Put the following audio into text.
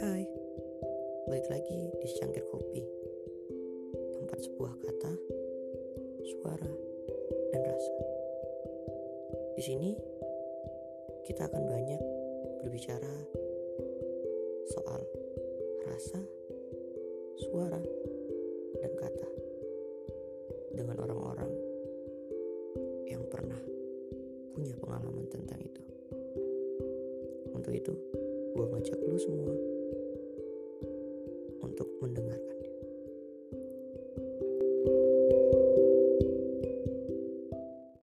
Balik lagi di secangkir kopi. Tempat sebuah kata, suara, dan rasa. Di sini kita akan banyak berbicara soal rasa, suara, dan kata dengan orang-orang yang pernah punya pengalaman tentang itu. Untuk itu, gue ngajak lu semua untuk mendengarkan.